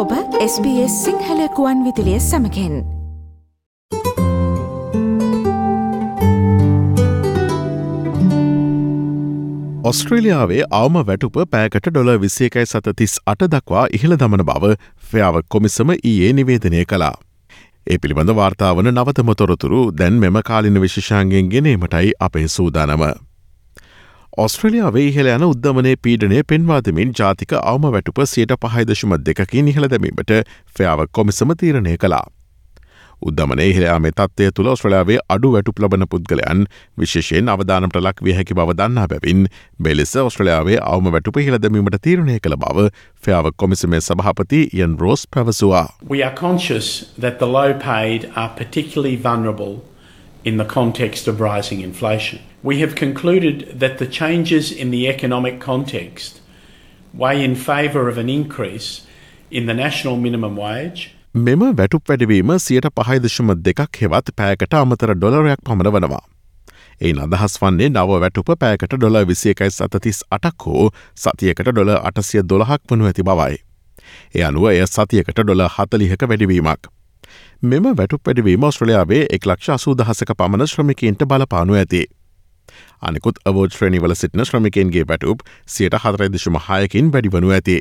ඔබ SBS සිංහලකුවන් විදිලිය සමකෙන් ඔස්ට්‍රේලියාවේ අවම වැටුප පෑකට ඩොල විසියකයි සත තිස් අට දක්වා ඉහළ දමන බව ෆ්‍යාව කොමිසම ඊයේ නිවේදනය කලා. ඒ පිළිබඳ වාර්තාාවන නවතම තොරතුරු දැන් මෙම කාලින විශෂාන්ගෙන් ගෙනීමටයි අපේ සූදානම. ඔස්ට්‍රලියාවේ ඉහළ යන උද්දමනය පීඩනය පෙන්වාදමින් ජාතික අවම වැටුප සියට පහයිදශම දෙකකින් ඉහළ දැමීමට ෆ්‍යාව කොමිසම තීරණය කලා. උද්දමන ඉහළයාම තත්වය තුළ ඔස්ට්‍රලයාාවේ අඩු වැටුප ලබන පුද්ගලයන් විශේෂයෙන් අවධානට ලක් විය හැකි බව දන්නා බැවින් බෙලෙස ඔස්ට්‍රලයාාවේ අවම වැටුප හිලදමීමට තීරණය කළ බව ෆ්‍යාව කොමිසමේ සභහපති යන් රෝස් පැවසවා. We are conscious that the low paid are particularly vulnerable in the context of rising inflation. We have concluded that the changes in the economic context weigh in favour of an increase in the national minimum wage. මෙම වැටුප වැඩවීම සියට පහයිදශම දෙකක් හෙවත් පෑකට අමතර ඩොලරයක් පමණ වනවා. ඒ අදහස් වන්නේ නව වැටුප පෑකට ඩොල විසියකයි සතතිස් අටක් හෝ සතියකට ඩොල අටසිය දොළහක් වනු ඇති බවයි. එය අනුව එය සතියකට ඩොල හතලිහක වැඩවීමක්. මෙම වැටුප වැඩවීම ඔස්ට්‍රලයාාවේ එක් ලක්ෂ අසූදහසක පමණ ශ්‍රමිකන්ට බලපානු ඇති. අනිකුත් අවෝජ ශ්‍රණිවල සිටින ශ්‍රමිකන්ගේ වැටුප් සියට හතරයිදිශම හයකින් වැඩිවනු ඇති.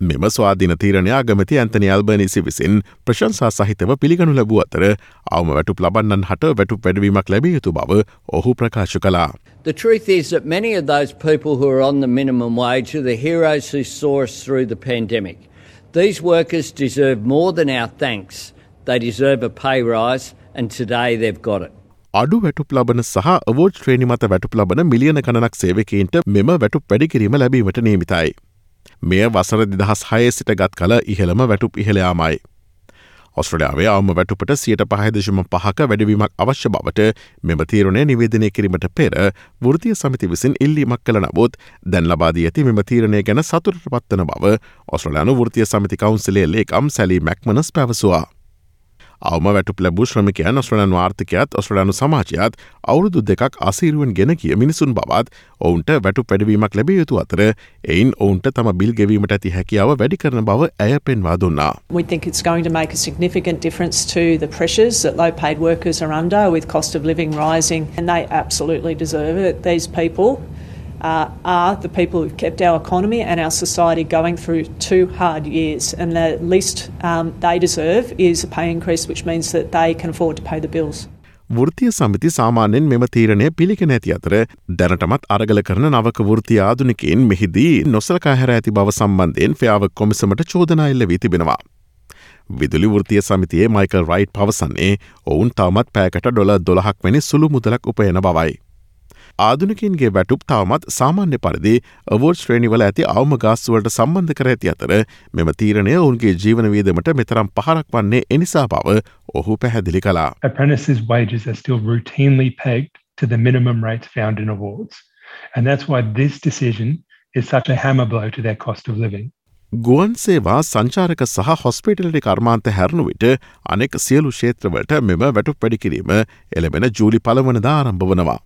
මෙම ස්වාධීන තීරණය අගමති ඇන්තනි අල්බනිසි විසින් ප්‍රශංසා සහිතව පිළිගනු ලැබූ අතර අවම වැටුප ලබන්නන් හට වැටුප වැඩවීමක් ලැබිය යුතු බව ඔහු ප්‍රකාශ කලා. The truth is that many of those people who are on the minimum wage are the heroes who saw us through the pandemic. These workers deserve more than our thanks. They deserve a pay rise, and today they've got it. අඩු වැටුප් ලබන සහ award ශ්‍රේණි මත වැටුප් ලබන මිලියන කණක් සේවකයින්ට මෙම වැටුප් වැඩිකිරීම ලැබීමට නේමිතයි. මෙය වසර දෙදහස් හය සිට ගත් කළ ඉහළම වැටුප් ඉහළයාමයි. ඔස්ට්‍රලයාාවේ අවම වැටුපට සියට පහදශම පහක වැඩවීමක් අවශ්‍ය බවට මෙම තීරණය නිවේදනය කිරීමට පෙර වෘතිය සමිති විසින් ඉල්ලීමක් කළ නමුත් දැන් ලබාදී ඇති මෙම තීරණය ගැන සතුරට පත්වන බව ඔස්ට්‍රලයානු වෘතිය සමිති කවන්සිලේ ලේකම් සැලි මැක්මනස් පැවසවා. අවම වැටුප ලැබූ ශ්‍රමිකයන් ඔස්ට්‍රලයන් වාර්ථකයත් ඔස්ට්‍රලයානු සමාජයත් අවුරුදු දෙකක් අසීරුවෙන් ගෙන කිය මිනිසුන් බවත් ඔවුන්ට වැටු පැඩවීමක් ලැබිය යුතු අතර එයින් ඔවුන්ට තම බිල් ගෙවීමට ඇති හැකියාව වැඩි කරන බව ඇය පෙන්වා දුන්නා. We think it's going to make a significant difference to the pressures that low paid workers are under with cost of living rising and they absolutely deserve it. These people uh, are the people who've kept our economy and our society going through two hard years. And the least um, they deserve is a pay increase, which means that they can afford to pay the bills. වෘතිය සමිති සාමාන්‍යෙන් මෙම තීරණය පිළිගෙන ඇති අතර දැනටමත් අරගල කරන නවක වෘතිය ආදුනිකයෙන් මෙහිදී නොසලකා හැර ඇති බව සම්බන්ධයෙන් ෆ්‍යාව කොමිසමට චෝදනා එල්ල වී තිබෙනවා. විදුලි වෘතිය සමිතියේ මයිකල් රයිට් පවසන්නේ ඔවුන් තවමත් පෑකට ඩොල දොළහක් වැනි සුළු මුදලක් උපයන බවයි. ආදුනිකින්ගේ වැටුප් තවමත් සාමාන්‍ය පරිදි අවෝඩ් ශ්‍රේණිවල ඇති අවම ගාස්තුවලට සම්බන්ධ කර ඇති අතර මෙම තීරණය ඔවුන්ගේ ජීවන වීදමට මෙතරම් පහරක් වන්නේ එනිසා බව ඔහු පැහැදිලි කලා. Apprentices' wages are still routinely pegged to the minimum rates found in awards. And that's why this decision is such a hammer blow to their cost of living. ගුවන් සේවා සංචාරක සහ හොස්පිටලටි කර්මාන්ත හැරණු විට අනෙක් සියලු ක්ෂේත්‍රවලට මෙම වැටු වැඩිකිරීම එළබෙන ජූලි පළවනදා ආරම්භ වනවා.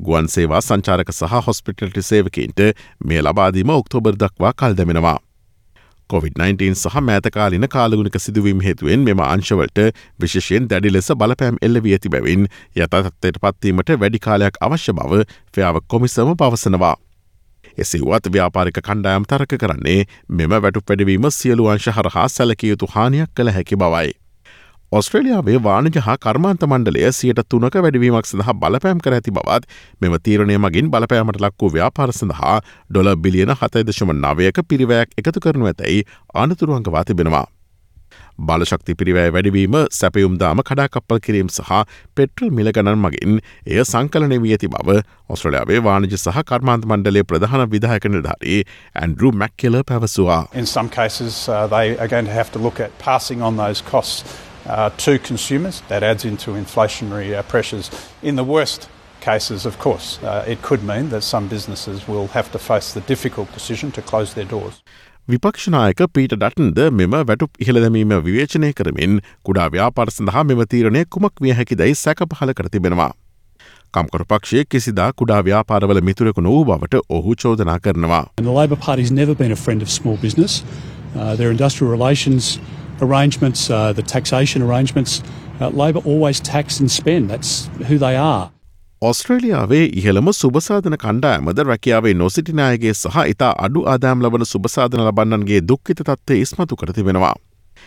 ගුවන් සේවා සංචාරක සහ හොස්පිටල්ටි සේවකන්ට මේ ලබාදීම ඔක්තෝබර් දක්වා කල් දැමෙනවා. COVID-19 සහ මෑතකාලින කාලගුණික සිදුවීම හේතුවෙන් මෙම අංශවලට විශෂයෙන් දැඩි ලෙස බලපෑම් එල්ලවී ඇති බැවින් යතතත්වයට පත්වීමට වැඩි කාලයක් අවශ්‍ය බව ෆ්‍යාව කොමිසම පවසනවා. එසේවත් ව්‍යාපාරික කණ්ඩායම් තරක කරන්නේ මෙම වැටු පැඩවීම සියලු අංශ හරහා සැලකයුතු හානියක් කළ හැකි බවයි. ඔස්ට්‍රේලියාවේ වාණජ හා කර්මාන්ත මණ්ඩලය සියට තුනක වැඩවීමක් සඳහා බලපෑම් කර ඇති බවත් මෙම තීරණය මගින් බලපෑමට ලක් වූ ව්‍යාපාර සඳහා ඩොල බිලියන හතයිදශම නවයක පිරිවයක් එකතු කරනු ඇතැයි අනතුරුවන්ගවා තිබෙනවා. බලශක්ති පිරිවෑ වැඩවීම සැපයුම්දාම කඩාකප්පල් කිරීම් සහ පෙට්‍රල් මිල ගණන් මගින් එය සංකලනය වී ඇති බව ඔස්ට්‍රලයාාවේ වාණජ සහ කර්මාන්ත මණ්ඩලේ ප්‍රධාන විදායක නිලධාරී ඇන්ඩරු මැක්කෙල පැවසවා. In some cases, uh, they are going to have to look at passing on those costs uh, to consumers. That adds into inflationary uh, pressures. In the worst cases, of course, uh, it could mean that some businesses will have to face the difficult decision to close their doors. විපක්ෂනායක Peter ඩටන්ද මෙම වැටුප් ඉහළදැමීම විවේචනය කරමින් කුඩා ව්‍යාපාර සඳහා මෙම තීරණය කුමක් විය හැකි දැයි සැක පහල කර තිබෙනවා. කම්කරු පක්ෂය කිසිදා කුඩා ව්‍යාපාරවල මිතුරෙකු නොවූ බවට ඔහු චෝදනා කරනවා. And the Labor Party's never been a friend of small business. uh, their industrial relations arrangements, uh, the taxation arrangements. Uh, Labor always tax and spend. That's who they are. ඔස්ට්‍රේලියාවේ ඉහළම සුබසාධන කණ්ඩායමද රැකියාවේ නොසිටිනායගේ සහ ඉතා අඩු ආදාම් ලබන සුබසාධන ලබන්නන්ගේ දුක්කිත තත්වය ඉස්මතු කර තිබෙනවා.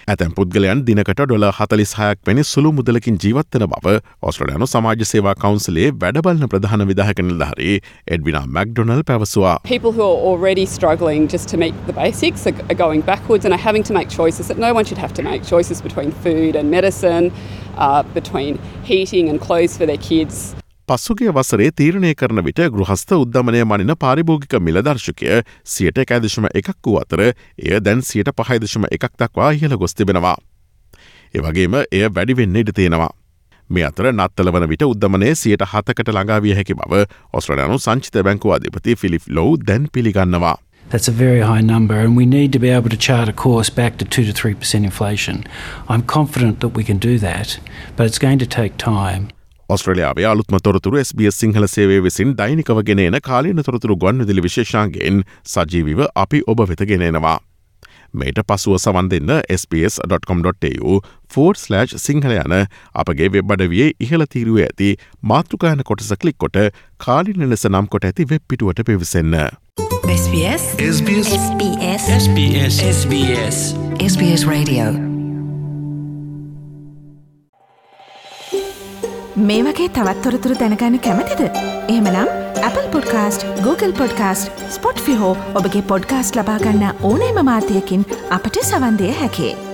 ඇතැම් පුද්ගලයන් දිනකට ඩොල හතලිස් හයක් වැනි සුළු මුදලකින් ජීවත්වන බව ඔස්ට්‍රලයනු සමාජ සේවා කවන්සලේ වැඩබලන ප්‍රධාන විදාහක නිල්ධහරි එඩ්විනා මැක්ඩොනල් පැවසවා. People who are already struggling just to meet the basics are, are going backwards and are having to make choices that no one should have to make choices between food and medicine, uh, between heating and clothes for their kids. පස්සුගේ වසරේ තීරණය කරන විට ගෘහස්ත උද්ධමනය මනින පාරිභෝගික මිලදර්ශකය සියට එකයිදශම එකක් වූ අතර එය දැන් සියට පහයිදශම එකක් දක්වා ඉහළ ගොස් තිබෙනවා. ඒවගේම එය වැඩිවෙන්න ඉඩ තියෙනවා. මේ අතර නත්තල වන විට උද්ධමනය සියට හතකට ළඟාවිය හැකි බව ඔස්ට්‍රලයානු සංචිත බැංකු අධිපති ෆිලිප් ලෝ් දැන් පිළිගන්නවා. That's a very high number, and we need to be able to chart a course back to 2 to 3% inflation. I'm confident that we can do that, but it's going to take time. ඔස්ට්‍රලයාාවේ අලුත්ම තොරතුරු SBS Sinhala සේවේ විසින් දෛනිකව ගෙනන කාලීන තොරතුරු ගොන්විදිලි විශේෂාන්ගෙන් සජීවිව අපි ඔබ වෙත ගෙනෙනවා. මේට පසුව සවන් දෙන්න SBS.com.tu ෆෝඩ්/ සිංහල යන අපගේ වෙබ්බඩවියේ ඉහළ තීරුව ඇති මාතෘකායන කොටස කලික් කොට කාලින ලෙස නම් කොට ඇති වෙබ් පිටුවට පිවිසන්න. SBS SBS SBS SBS SBS SBS Radio මේ වගේ තවත්තොරතුරු දැනගන්න කැමතිද. එහෙමනම් Apple podcast Google podcast Spotify ඔබගේ පොඩ්කාස්ට ලබාගන්න ඕනේම මාතයකින් අපට සවන්දය හැකේ.